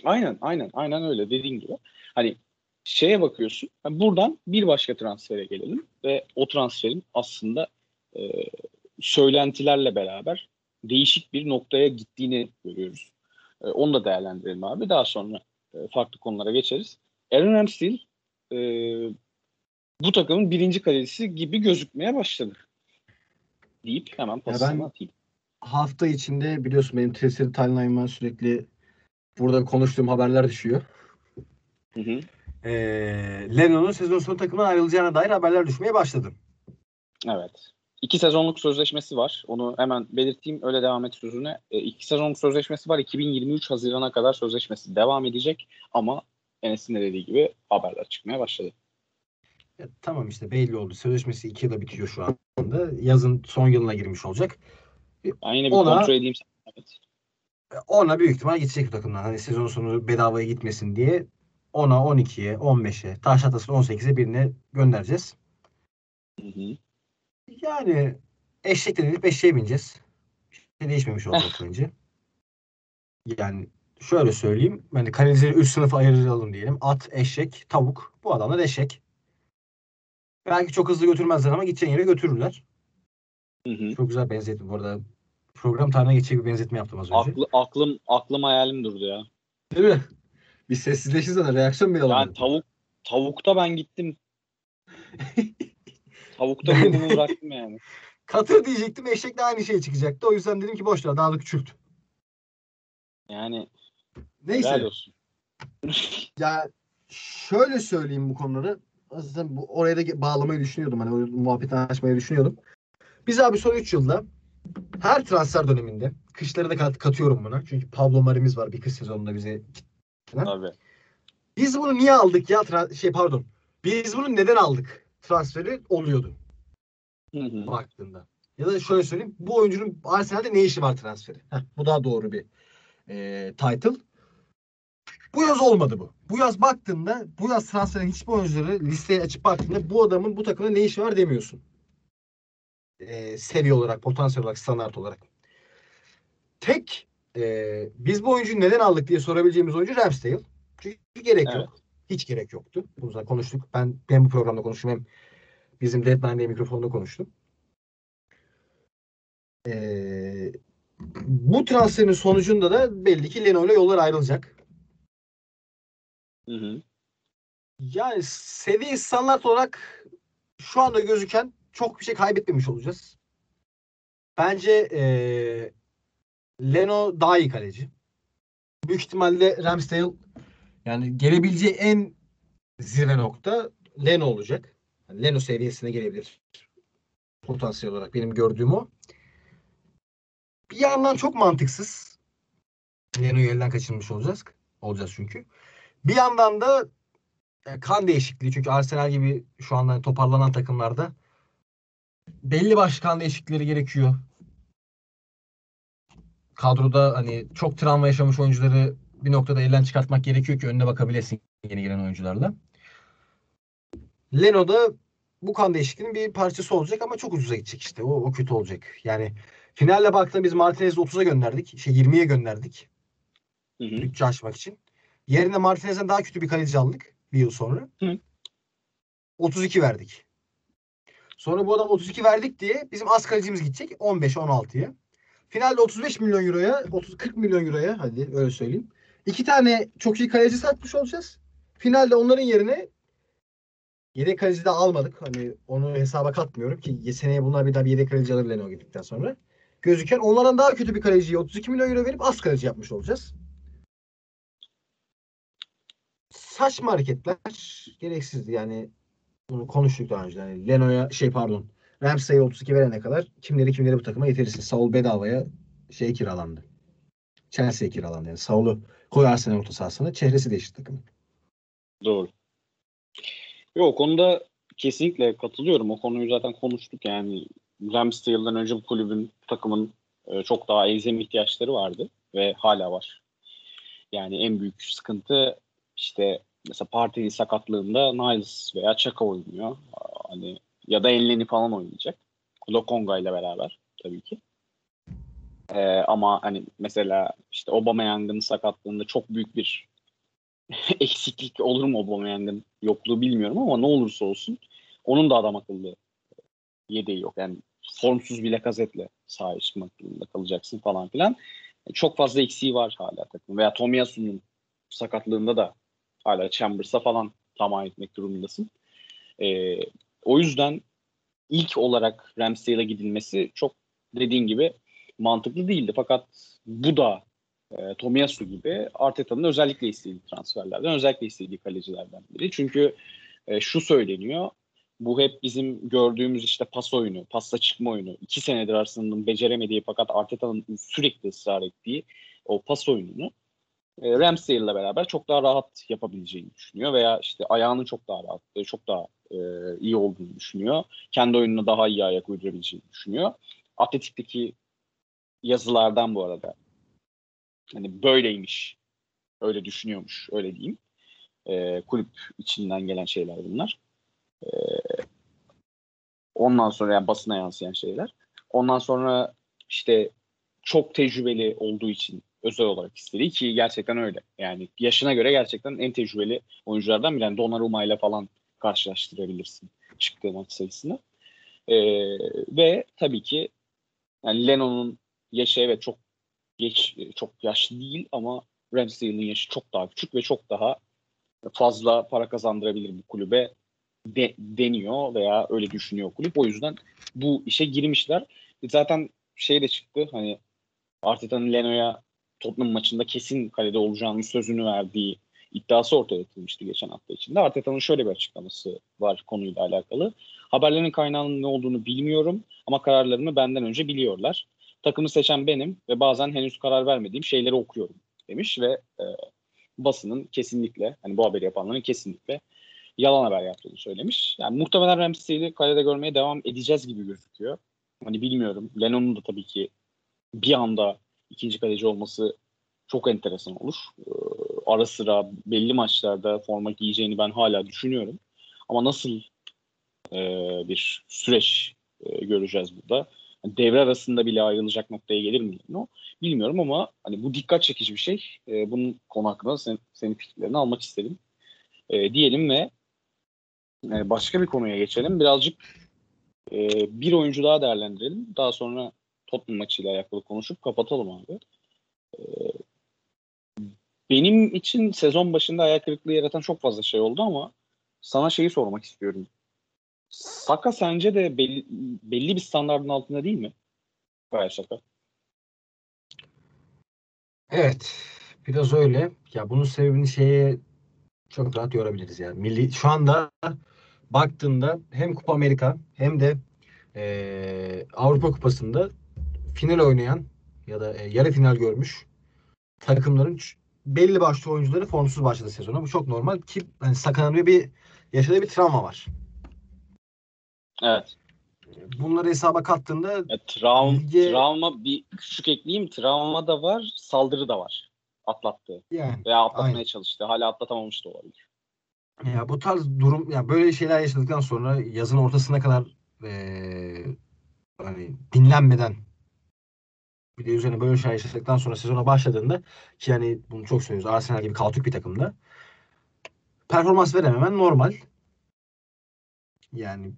Aynen aynen aynen öyle dediğin gibi. Hani şeye bakıyorsun. Yani buradan bir başka transfere gelelim ve o transferin aslında e, söylentilerle beraber değişik bir noktaya gittiğini görüyoruz. E, onu da değerlendirelim abi. Daha sonra e, farklı konulara geçeriz. Aaron Ramsdale e, bu takımın birinci kalecisi gibi gözükmeye başladı. Deyip hemen pasını atayım. Hafta içinde biliyorsun benim Twitter timeline'ıma sürekli burada konuştuğum haberler düşüyor. Hı hı. Ee, Leno'nun sezon sonu takımdan ayrılacağına dair haberler düşmeye başladı. Evet. İki sezonluk sözleşmesi var. Onu hemen belirteyim. Öyle devam et sözüne. E, iki sezonluk sözleşmesi var. 2023 Haziran'a kadar sözleşmesi devam edecek. Ama Enes'in de dediği gibi haberler çıkmaya başladı. Ya, tamam işte belli oldu. Sözleşmesi 2 yılda bitiyor şu anda. Yazın son yılına girmiş olacak. Ben yine bir Ona- kontrol edeyim. Evet. Ona büyük ihtimal gidecek bu takımdan. Hani sezon sonu bedavaya gitmesin diye 10'a, 12'ye, 15'e, taş atasın 18'e birine göndereceğiz. Hı hı. Yani eşek de denip eşeğe bineceğiz. Bir şey değişmemiş olacak bence. Yani şöyle söyleyeyim. Hani kalecileri üç sınıfa ayıralım diyelim. At, eşek, tavuk. Bu adamlar eşek. Belki çok hızlı götürmezler ama gideceğin yere götürürler. Hı hı. Çok güzel benzetme bu arada. Program tarihine geçecek bir benzetme yaptım az önce. Aklı, aklım aklım hayalim durdu ya. Değil mi? Bir sessizleşin sana reaksiyon bile Yani alamadım. tavuk tavukta ben gittim. [laughs] Tavukta gittim bıraktım yani. [laughs] Katır diyecektim eşekle aynı şey çıkacaktı. O yüzden dedim ki boş ver daha da küçült. Yani Neyse. [laughs] Ya şöyle söyleyeyim bu konuları. Zaten bu, oraya da bağlamayı düşünüyordum. Hani o muhabbeti açmayı düşünüyordum. Biz abi son 3 yılda her transfer döneminde kışları da kat- katıyorum buna. Çünkü Pablo Mari'miz var bir kış sezonunda bize. Tabii. Biz bunu niye aldık ya? Tra- şey pardon. Biz bunu neden aldık? Transferi oluyordu Hı hı. baktığında. Ya da şöyle söyleyeyim. Bu oyuncunun Arsenal'de ne işi var transferi? Heh, bu daha doğru bir e, title. Bu yaz olmadı bu. Bu yaz baktığında bu yaz transferin hiçbir oyuncuları listeye açıp baktığında bu adamın bu takımda ne işi var demiyorsun. E, seviye olarak, potansiyel olarak, standart olarak. Tek e, biz bu oyuncuyu neden aldık diye sorabileceğimiz oyuncu Ramsdale. Çünkü gerek Evet. yok. Hiç gerek yoktu. Bunu konuştuk. Ben hem bu programda konuştum hem bizim Deadline'de mikrofonda konuştum. Ee, bu transferin sonucunda da belli ki Leno ile yollar ayrılacak. Hı hı. Yani seviye standart olarak şu anda gözüken çok bir şey kaybetmemiş olacağız. Bence ee, Leno daha iyi kaleci. Büyük ihtimalle Ramsdale yani gelebileceği en zirve nokta Leno olacak. Yani Leno seviyesine gelebilir. Potansiyel olarak benim gördüğüm o. Bir yandan çok mantıksız. Leno'yu elden kaçırmış olacağız. Olacağız çünkü. Bir yandan da e, kan değişikliği. Çünkü Arsenal gibi şu anda toparlanan takımlarda belli başlı kan değişiklikleri gerekiyor. Kadroda hani çok travma yaşamış oyuncuları bir noktada elden çıkartmak gerekiyor ki önüne bakabilesin yeni gelen oyuncularla. Leno da bu kan değişikliğinin bir parçası olacak ama çok ucuza gidecek işte. O, o kötü olacak. Yani finalle baktığında biz Martinez'i 30'a gönderdik. Şey 20'ye gönderdik. Hı hı. bütçe açmak için. Yerine Martinez'den daha kötü bir kaleci aldık bir yıl sonra. Hı. 32 verdik. Sonra bu adam 32 verdik diye bizim az kalecimiz gidecek 15-16'ya. Finalde 35 milyon euroya, 30 40 milyon euroya hadi öyle söyleyeyim. İki tane çok iyi kaleci satmış olacağız. Finalde onların yerine yedek kaleci de almadık. Hani onu hesaba katmıyorum ki seneye bunlar bir daha bir yedek kaleci alır Leno gittikten sonra. Gözüken onlardan daha kötü bir kaleciye 32 milyon euro verip az kaleci yapmış olacağız. saçma hareketler gereksizdi yani bunu konuştuk daha önce. Yani Leno'ya şey pardon Ramsey'e 32 verene kadar kimleri kimleri bu takıma getirirsin. Saul bedavaya şey kiralandı. Chelsea'ye kiralandı. Yani Saul'u koyarsın orta sahasına çehresi değişti takımın. Doğru. Yok o konuda kesinlikle katılıyorum. O konuyu zaten konuştuk yani. Ramsdale'dan önce bu kulübün takımın e, çok daha elzem ihtiyaçları vardı ve hala var. Yani en büyük sıkıntı işte mesela Partey'in sakatlığında Niles veya Chaka oynuyor. Hani ya da Enleni falan oynayacak. Lokonga ile beraber tabii ki. Ee, ama hani mesela işte Aubameyang'ın sakatlığında çok büyük bir [laughs] eksiklik olur mu Aubameyang'ın yokluğu bilmiyorum ama ne olursa olsun onun da adam akıllı yedeği yok. Yani formsuz bir Lacazette'le sahaya çıkmak durumunda kalacaksın falan filan. Çok fazla eksiği var hala takım. Veya Tomiyasu'nun sakatlığında da hala Chambers'a falan tamam etmek durumundasın. Ee, o yüzden ilk olarak Ramsdale'a gidilmesi çok dediğin gibi mantıklı değildi. Fakat bu da e, Tomiyasu gibi Arteta'nın özellikle istediği transferlerden, özellikle istediği kalecilerden biri. Çünkü e, şu söyleniyor, bu hep bizim gördüğümüz işte pas oyunu, pasta çıkma oyunu. iki senedir Arsenal'ın beceremediği fakat Arteta'nın sürekli ısrar ettiği o pas oyununu e, Ramsdale'la beraber çok daha rahat yapabileceğini düşünüyor veya işte ayağının çok daha rahat, e, çok daha e, iyi olduğunu düşünüyor. Kendi oyununa daha iyi ayak uydurabileceğini düşünüyor. Atletik'teki yazılardan bu arada hani böyleymiş, öyle düşünüyormuş, öyle diyeyim. E, kulüp içinden gelen şeyler bunlar. E, ondan sonra yani basına yansıyan şeyler. Ondan sonra işte çok tecrübeli olduğu için özel olarak istedi ki gerçekten öyle. Yani yaşına göre gerçekten en tecrübeli oyunculardan biri. Yani Donnarumma ile falan karşılaştırabilirsin çıktığı maç sayısını. Ee, ve tabii ki yani Lennon'un yaşı evet çok geç, çok yaşlı değil ama Ramsdale'ın yaşı çok daha küçük ve çok daha fazla para kazandırabilir bu kulübe de, deniyor veya öyle düşünüyor kulüp. O yüzden bu işe girmişler. Zaten şey de çıktı hani Arteta'nın Leno'ya Tottenham maçında kesin kalede olacağını sözünü verdiği iddiası ortaya atılmıştı geçen hafta içinde. Arteta'nın şöyle bir açıklaması var konuyla alakalı. Haberlerin kaynağının ne olduğunu bilmiyorum ama kararlarımı benden önce biliyorlar. Takımı seçen benim ve bazen henüz karar vermediğim şeyleri okuyorum demiş ve e, basının kesinlikle hani bu haberi yapanların kesinlikle yalan haber yaptığını söylemiş. Yani muhtemelen Ramsey'i kalede görmeye devam edeceğiz gibi gözüküyor. Hani bilmiyorum. Lennon'un da tabii ki bir anda ikinci kaleci olması çok enteresan olur. Ee, ara sıra belli maçlarda forma giyeceğini ben hala düşünüyorum. Ama nasıl e, bir süreç e, göreceğiz burada? Yani devre arasında bile ayrılacak noktaya gelir mi? No? Bilmiyorum ama hani bu dikkat çekici bir şey. E, bunun konu hakkında sen, senin fikirlerini almak istedim. E, diyelim ve e, başka bir konuya geçelim. Birazcık e, bir oyuncu daha değerlendirelim. Daha sonra Tottenham maçıyla alakalı konuşup kapatalım abi. E, benim için sezon başında ayak kırıklığı yaratan çok fazla şey oldu ama sana şeyi sormak istiyorum. Saka sence de belli, belli bir standartın altında değil mi? Gayet Saka. Evet. Biraz öyle. Ya bunun sebebini şeye çok rahat yorabiliriz yani. Milli şu anda baktığında hem Kupa Amerika hem de e, Avrupa Kupası'nda final oynayan ya da e, yarı final görmüş takımların belli başlı oyuncuları formsuz başladı sezona. Bu çok normal ki hani Saka'nın bir yaşadığı bir travma var. Evet. Bunları hesaba kattığında ya, traum, lige... travma bir küçük ekleyeyim. Travma da var, saldırı da var. Atlattı. Yani, Veya atlatmaya aynen. çalıştı. Hala atlatamamış da olabilir. Ya bu tarz durum ya böyle şeyler yaşadıktan sonra yazın ortasına kadar ee, hani dinlenmeden bir de üzerine böyle şeyler yaşadıktan sonra sezona başladığında ki yani bunu çok söylüyoruz Arsenal gibi kaotik bir takımda performans verememen normal. Yani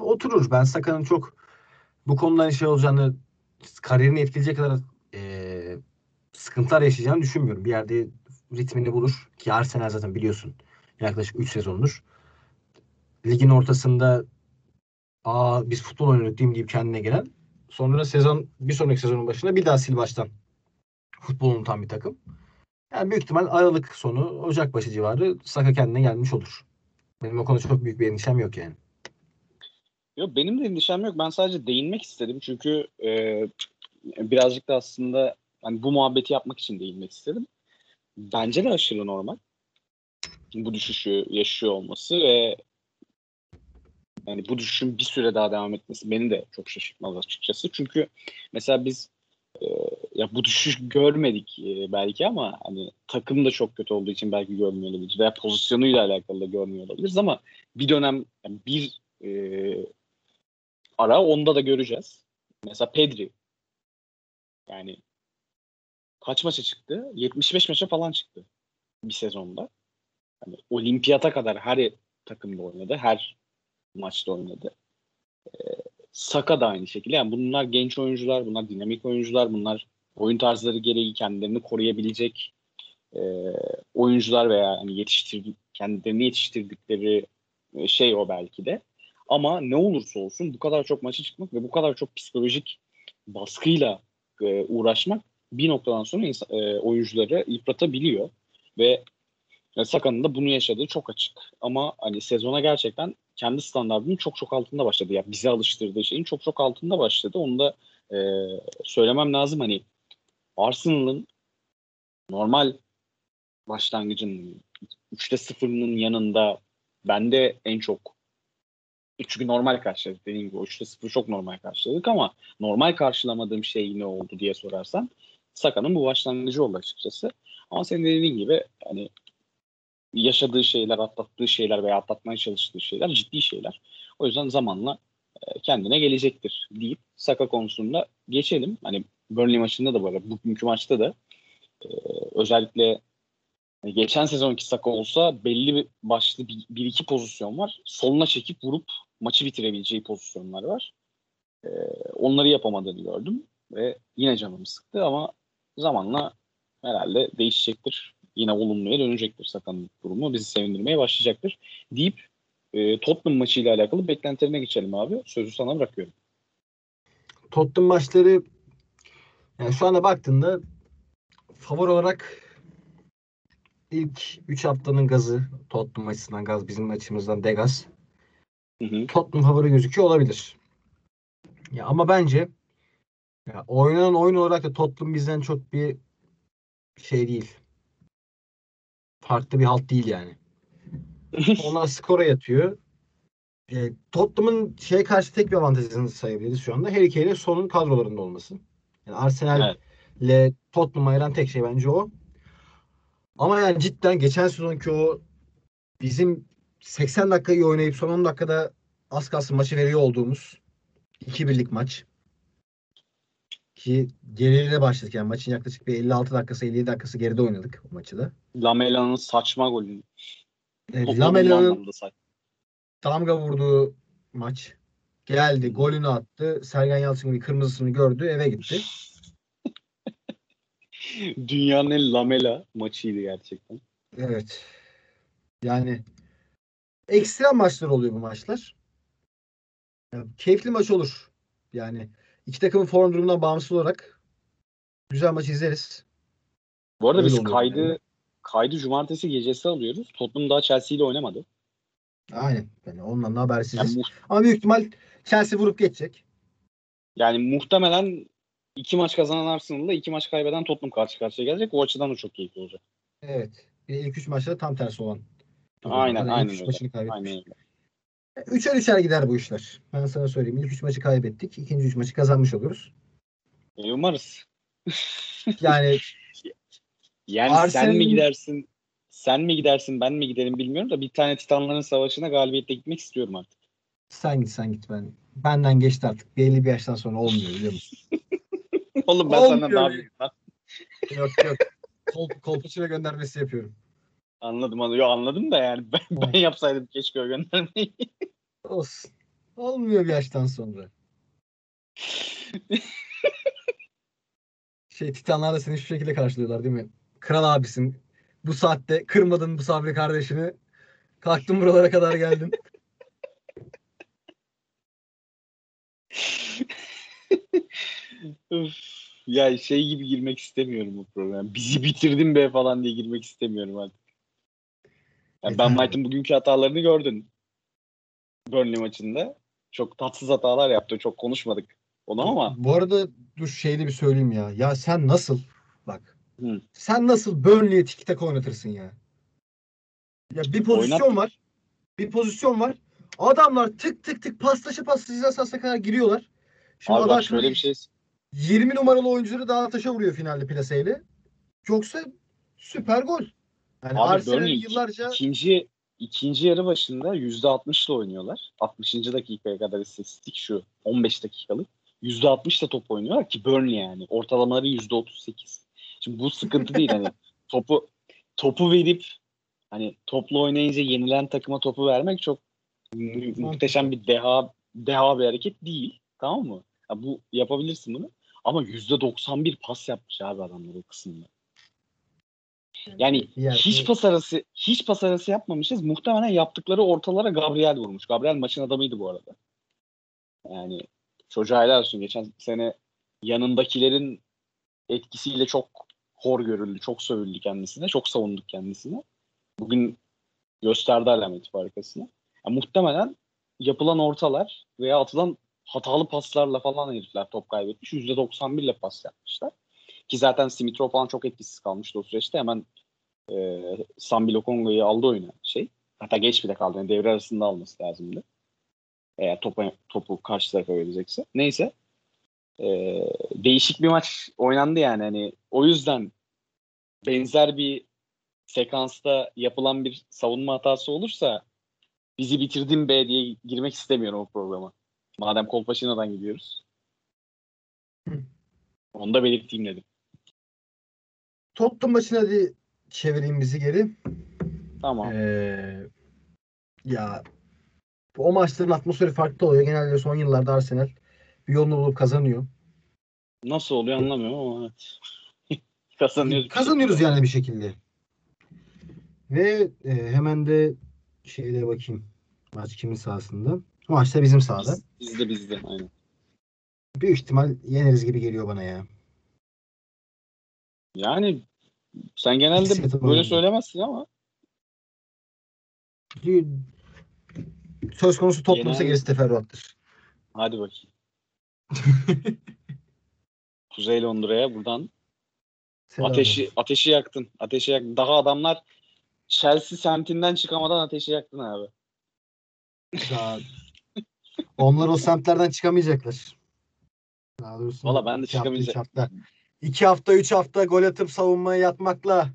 oturur. Ben Saka'nın çok bu konuda şey olacağını kariyerini etkileyecek kadar e, sıkıntılar yaşayacağını düşünmüyorum. Bir yerde ritmini bulur ki Arsenal zaten biliyorsun yaklaşık 3 sezondur. Ligin ortasında aa biz futbol oynadık diyeyim deyip kendine gelen sonra sezon bir sonraki sezonun başında bir daha sil baştan futbol unutan bir takım. Yani büyük ihtimal Aralık sonu Ocak başı civarı Saka kendine gelmiş olur. Benim o konuda çok büyük bir endişem yok yani. Yok benim de endişem yok. Ben sadece değinmek istedim. Çünkü e, birazcık da aslında hani bu muhabbeti yapmak için değinmek istedim. Bence de aşırı normal. Bu düşüşü yaşıyor olması ve yani bu düşüşün bir süre daha devam etmesi beni de çok şaşırtmaz açıkçası. Çünkü mesela biz e, ya bu düşüş görmedik e, belki ama hani takım da çok kötü olduğu için belki görmüyor olabiliriz veya pozisyonuyla alakalı da görmüyor olabiliriz ama bir dönem yani bir e, ara onda da göreceğiz. Mesela Pedri Yani kaç maça çıktı? 75 maça falan çıktı bir sezonda. Hani olimpiyata kadar her takımda oynadı. Her maçta oynadı. Ee, Saka da aynı şekilde. Yani bunlar genç oyuncular, bunlar dinamik oyuncular, bunlar oyun tarzları gereği kendilerini koruyabilecek e, oyuncular veya hani yetiştir kendilerini yetiştirdikleri e, şey o belki de. Ama ne olursa olsun bu kadar çok maça çıkmak ve bu kadar çok psikolojik baskıyla e, uğraşmak bir noktadan sonra insan, e, oyuncuları yıpratabiliyor ve e, Saka'nın da bunu yaşadığı çok açık. Ama hani sezona gerçekten kendi standartının çok çok altında başladı. Ya yani bize alıştırdığı şeyin çok çok altında başladı. Onu da e, söylemem lazım. Hani Arsenal'ın normal başlangıcın 3'te 0'ının yanında bende en çok çünkü normal karşıladık dediğim gibi o 3'te 0 çok normal karşıladık ama normal karşılamadığım şey ne oldu diye sorarsan Saka'nın bu başlangıcı oldu açıkçası. Ama senin dediğin gibi hani yaşadığı şeyler, atlattığı şeyler veya atlatmaya çalıştığı şeyler ciddi şeyler. O yüzden zamanla e, kendine gelecektir deyip Saka konusunda geçelim. Hani Burnley maçında da böyle bugünkü maçta da e, özellikle hani geçen sezonki Saka olsa belli bir başlı bir, bir iki pozisyon var. Soluna çekip vurup maçı bitirebileceği pozisyonlar var. E, onları yapamadığını gördüm ve yine canımı sıktı ama zamanla herhalde değişecektir. Yine olumluya dönecektir Saka'nın durumu. Bizi sevindirmeye başlayacaktır. Deyip e, Tottenham maçıyla alakalı beklentilerine geçelim abi. Sözü sana bırakıyorum. Tottenham maçları yani şu anda baktığında favori olarak ilk 3 haftanın gazı Tottenham açısından gaz bizim açımızdan Degaz. Hı hı. Tottenham favori gözüküyor olabilir. Ya ama bence ya oynanan oyun olarak da Tottenham bizden çok bir şey değil. Farklı bir halt değil yani. [laughs] Onlar skora yatıyor. E, Tottenham'ın şeye karşı tek bir avantajını sayabiliriz şu anda. Harry Kane'in sonun kadrolarında olması. Yani Arsenal ile evet. Tottenham ayıran tek şey bence o. Ama yani cidden geçen sezonki o bizim 80 dakikayı oynayıp son 10 dakikada az kalsın maçı veriyor olduğumuz 2 birlik maç. Ki geriyle başladık yani maçın yaklaşık bir 56 dakikası 57 dakikası geride oynadık o maçı da. Lamela'nın saçma golü. Evet, Lamela'nın damga vurduğu maç. Geldi, golünü attı. Sergen Yalçın bir kırmızısını gördü, eve gitti. [laughs] Dünyanın en lamela maçıydı gerçekten. Evet. Yani ekstrem maçlar oluyor bu maçlar. Yani keyifli maç olur. Yani iki takımın form durumundan bağımsız olarak güzel maç izleriz. Bu arada Öyle biz kaydı yani. kaydı cumartesi gecesi alıyoruz. Tottenham daha Chelsea ile oynamadı. Aynen. Yani ondan da habersiziz. Yani Ama büyük ihtimal Chelsea vurup geçecek. Yani muhtemelen iki maç kazanan Arsenal'la iki maç kaybeden Tottenham karşı karşıya gelecek. O açıdan da çok keyifli olacak. Evet. İlk üç maçta tam tersi olan. Aynen yani aynen öyle. Aynen öyle. Üçer üçer gider bu işler. Ben sana söyleyeyim. İlk üç maçı kaybettik. ikinci üç maçı kazanmış oluruz. E, umarız. [laughs] yani yani Arsenal... sen mi gidersin sen mi gidersin ben mi giderim bilmiyorum da bir tane Titanların Savaşı'na galibiyetle gitmek istiyorum artık. Sen git sen git ben. Benden geçti artık. Belli bir yaştan sonra olmuyor biliyor musun? [laughs] Oğlum ben olmuyor senden daha büyüğüm yok yok. Kol, kolpaçına göndermesi yapıyorum. Anladım anladım. Yo, anladım da yani ben, ben yapsaydım keşke o göndermeyi. Olsun. Olmuyor bir yaştan sonra. [laughs] şey Titanlar da seni şu şekilde karşılıyorlar değil mi? Kral abisin. Bu saatte kırmadın bu sabri kardeşini. Kalktın buralara kadar geldin. [laughs] ya şey gibi girmek istemiyorum bu program. Bizi bitirdin be falan diye girmek istemiyorum artık. Yani ben White'ın bugünkü hatalarını gördün. Burnley maçında. Çok tatsız hatalar yaptı. Çok konuşmadık onu ama. Bu arada dur şeyde bir söyleyeyim ya. Ya sen nasıl bak. Hı. Sen nasıl Burnley'e tiki taka oynatırsın ya? Ya bir pozisyon Oynat. var. Bir pozisyon var. Adamlar tık tık tık paslaşa paslaşa sasla kadar giriyorlar. Şimdi Abi bak şöyle bir şey. 20 numaralı oyuncuları daha taşa vuruyor finalde plaseyle. Yoksa süper gol. Yani Abi Arsenal yıllarca ikinci ikinci yarı başında %60 ile oynuyorlar. 60. dakikaya kadar istatistik şu 15 dakikalık. %60 da top oynuyorlar ki Burnley yani. Ortalamaları %38. Şimdi bu sıkıntı değil hani [laughs] topu topu verip hani toplu oynayınca yenilen takıma topu vermek çok mu- muhteşem bir deha deha bir hareket değil. Tamam mı? Ya bu yapabilirsin bunu. Ama %91 pas yapmış abi adamlar o kısımda. Yani Yani- hiç pas arası hiç pas arası yapmamışız. Muhtemelen yaptıkları ortalara Gabriel vurmuş. Gabriel maçın adamıydı bu arada. Yani çocuğa helal olsun. Geçen sene yanındakilerin etkisiyle çok hor görüldü. Çok sövüldü kendisine. Çok savunduk kendisine. Bugün gösterdi alamet farikasını. Yani muhtemelen yapılan ortalar veya atılan hatalı paslarla falan herifler top kaybetmiş. %91 ile pas yapmışlar. Ki zaten Simitrov falan çok etkisiz kalmıştı o süreçte. Hemen e, Sambi Lokonga'yı aldı oyuna şey. Hatta geç bile kaldı. Yani devre arasında alması lazımdı. Eğer topu, topu karşı tarafa verecekse. Neyse. E, değişik bir maç oynandı yani. Hani o yüzden benzer bir sekansta yapılan bir savunma hatası olursa bizi bitirdin be diye girmek istemiyorum o programa. Madem Kolpaşina'dan gidiyoruz. Onu da belirteyim dedim. Tottenham maçına hadi çevireyim bizi geri. Tamam. Ee, ya o maçların atmosferi farklı oluyor. Genelde son yıllarda Arsenal bir yolunu bulup kazanıyor. Nasıl oluyor anlamıyorum ama evet. [laughs] Kazanıyoruz. Kazanıyoruz yani bir şekilde. Ve e, hemen de şeyde bakayım. Maç kimin sahasında? Maç da bizim sahada. Biz, bizde bizde aynen. Büyük ihtimal yeneriz gibi geliyor bana ya. Yani sen genelde böyle söylemezsin ama. Söz konusu toplumsa gerisi teferruattır. Hadi bakayım. [laughs] Kuzey Londra'ya buradan Selam. ateşi ateşi yaktın. Ateşi yaktın. Daha adamlar Chelsea semtinden çıkamadan ateşi yaktın abi. Onlar o semtlerden çıkamayacaklar. Daha doğrusu Valla ben de çıkamayacağım. 2 hafta 3 hafta gol atıp savunmaya yatmakla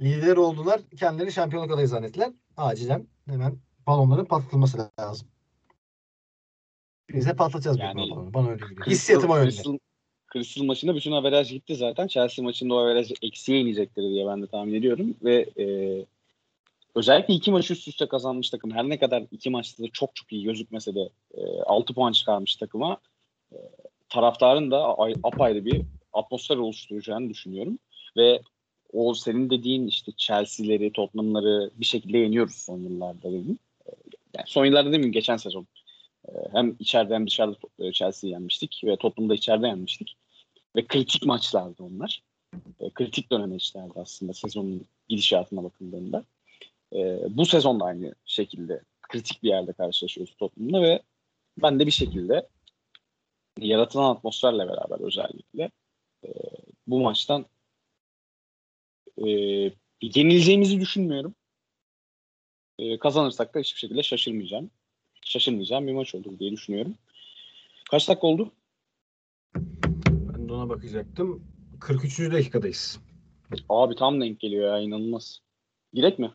lider oldular. Kendileri şampiyonluk adayı zannettiler. Acilen hemen balonların patlatılması lazım. Biz de patlatacağız yani, balonları. Bana öyle geliyor. Hissiyatim o yönde. Crystal maçında bütün averaj gitti zaten. Chelsea maçında o averaj eksiye inecektir diye ben de tahmin ediyorum. Ve e, özellikle iki maç üst üste kazanmış takım. Her ne kadar iki maçta da çok çok iyi gözükmese de e, 6 puan çıkarmış takıma. E, taraftarın da apayrı bir atmosfer oluşturacağını düşünüyorum. Ve o senin dediğin işte Chelsea'leri, Tottenham'ları bir şekilde yeniyoruz son yıllarda dedim. E, Yani son yıllarda demeyeyim geçen sezon. E, Hem içeride hem dışarıda e, Chelsea'yi yenmiştik ve Tottenham'da içeride yenmiştik. Ve kritik maçlardı onlar. E, kritik dönemeçlerdi aslında sezonun gidişatına bakıldığında. Bu sezon da aynı şekilde kritik bir yerde karşılaşıyoruz Tottenham'la ve ben de bir şekilde yaratılan atmosferle beraber özellikle e, bu maçtan e, yenileceğimizi düşünmüyorum. E, kazanırsak da hiçbir şekilde şaşırmayacağım. Şaşırmayacağım bir maç olur diye düşünüyorum. Kaç dakika oldu? Ben de ona bakacaktım. 43. dakikadayız. Abi tam denk geliyor ya inanılmaz. Girek mi?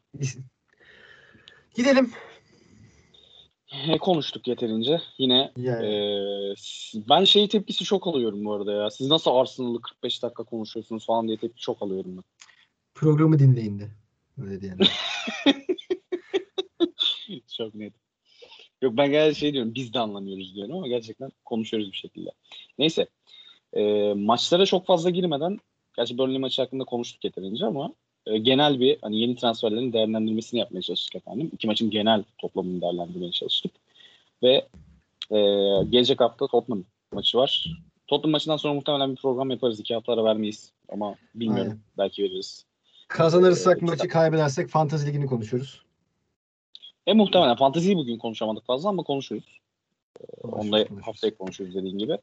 Gidelim. [laughs] Konuştuk yeterince. Yine Yani. e, ben şey tepkisi çok alıyorum bu arada ya. Siz nasıl Arsenal'ı 45 dakika konuşuyorsunuz falan diye tepki çok alıyorum ben. Programı dinleyin de. Öyle diyelim. [laughs] Çok net. Yok ben genelde şey diyorum biz de anlamıyoruz diyorum ama gerçekten konuşuyoruz bir şekilde. Neyse. E, maçlara çok fazla girmeden gerçi Burnley maçı hakkında konuştuk yeterince ama e, genel bir hani yeni transferlerin değerlendirmesini yapmaya çalıştık efendim. İki maçın genel toplamını değerlendirmeye çalıştık. Ve e, gelecek hafta Tottenham maçı var. Tottenham maçından sonra muhtemelen bir program yaparız. İki hafta ara vermeyiz. Ama bilmiyorum. Aynen. Belki veririz. Kazanırsak Ee, maçı kaybedersek Fantasy Ligi'ni konuşuruz. E muhtemelen fanteziyi bugün konuşamadık fazla ama konuşuruz. Onu da Konuşuruz. haftaya konuşuruz dediğin gibi.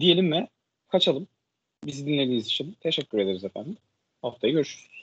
Diyelim ve kaçalım. Bizi dinlediğiniz için teşekkür ederiz efendim. Haftaya görüşürüz.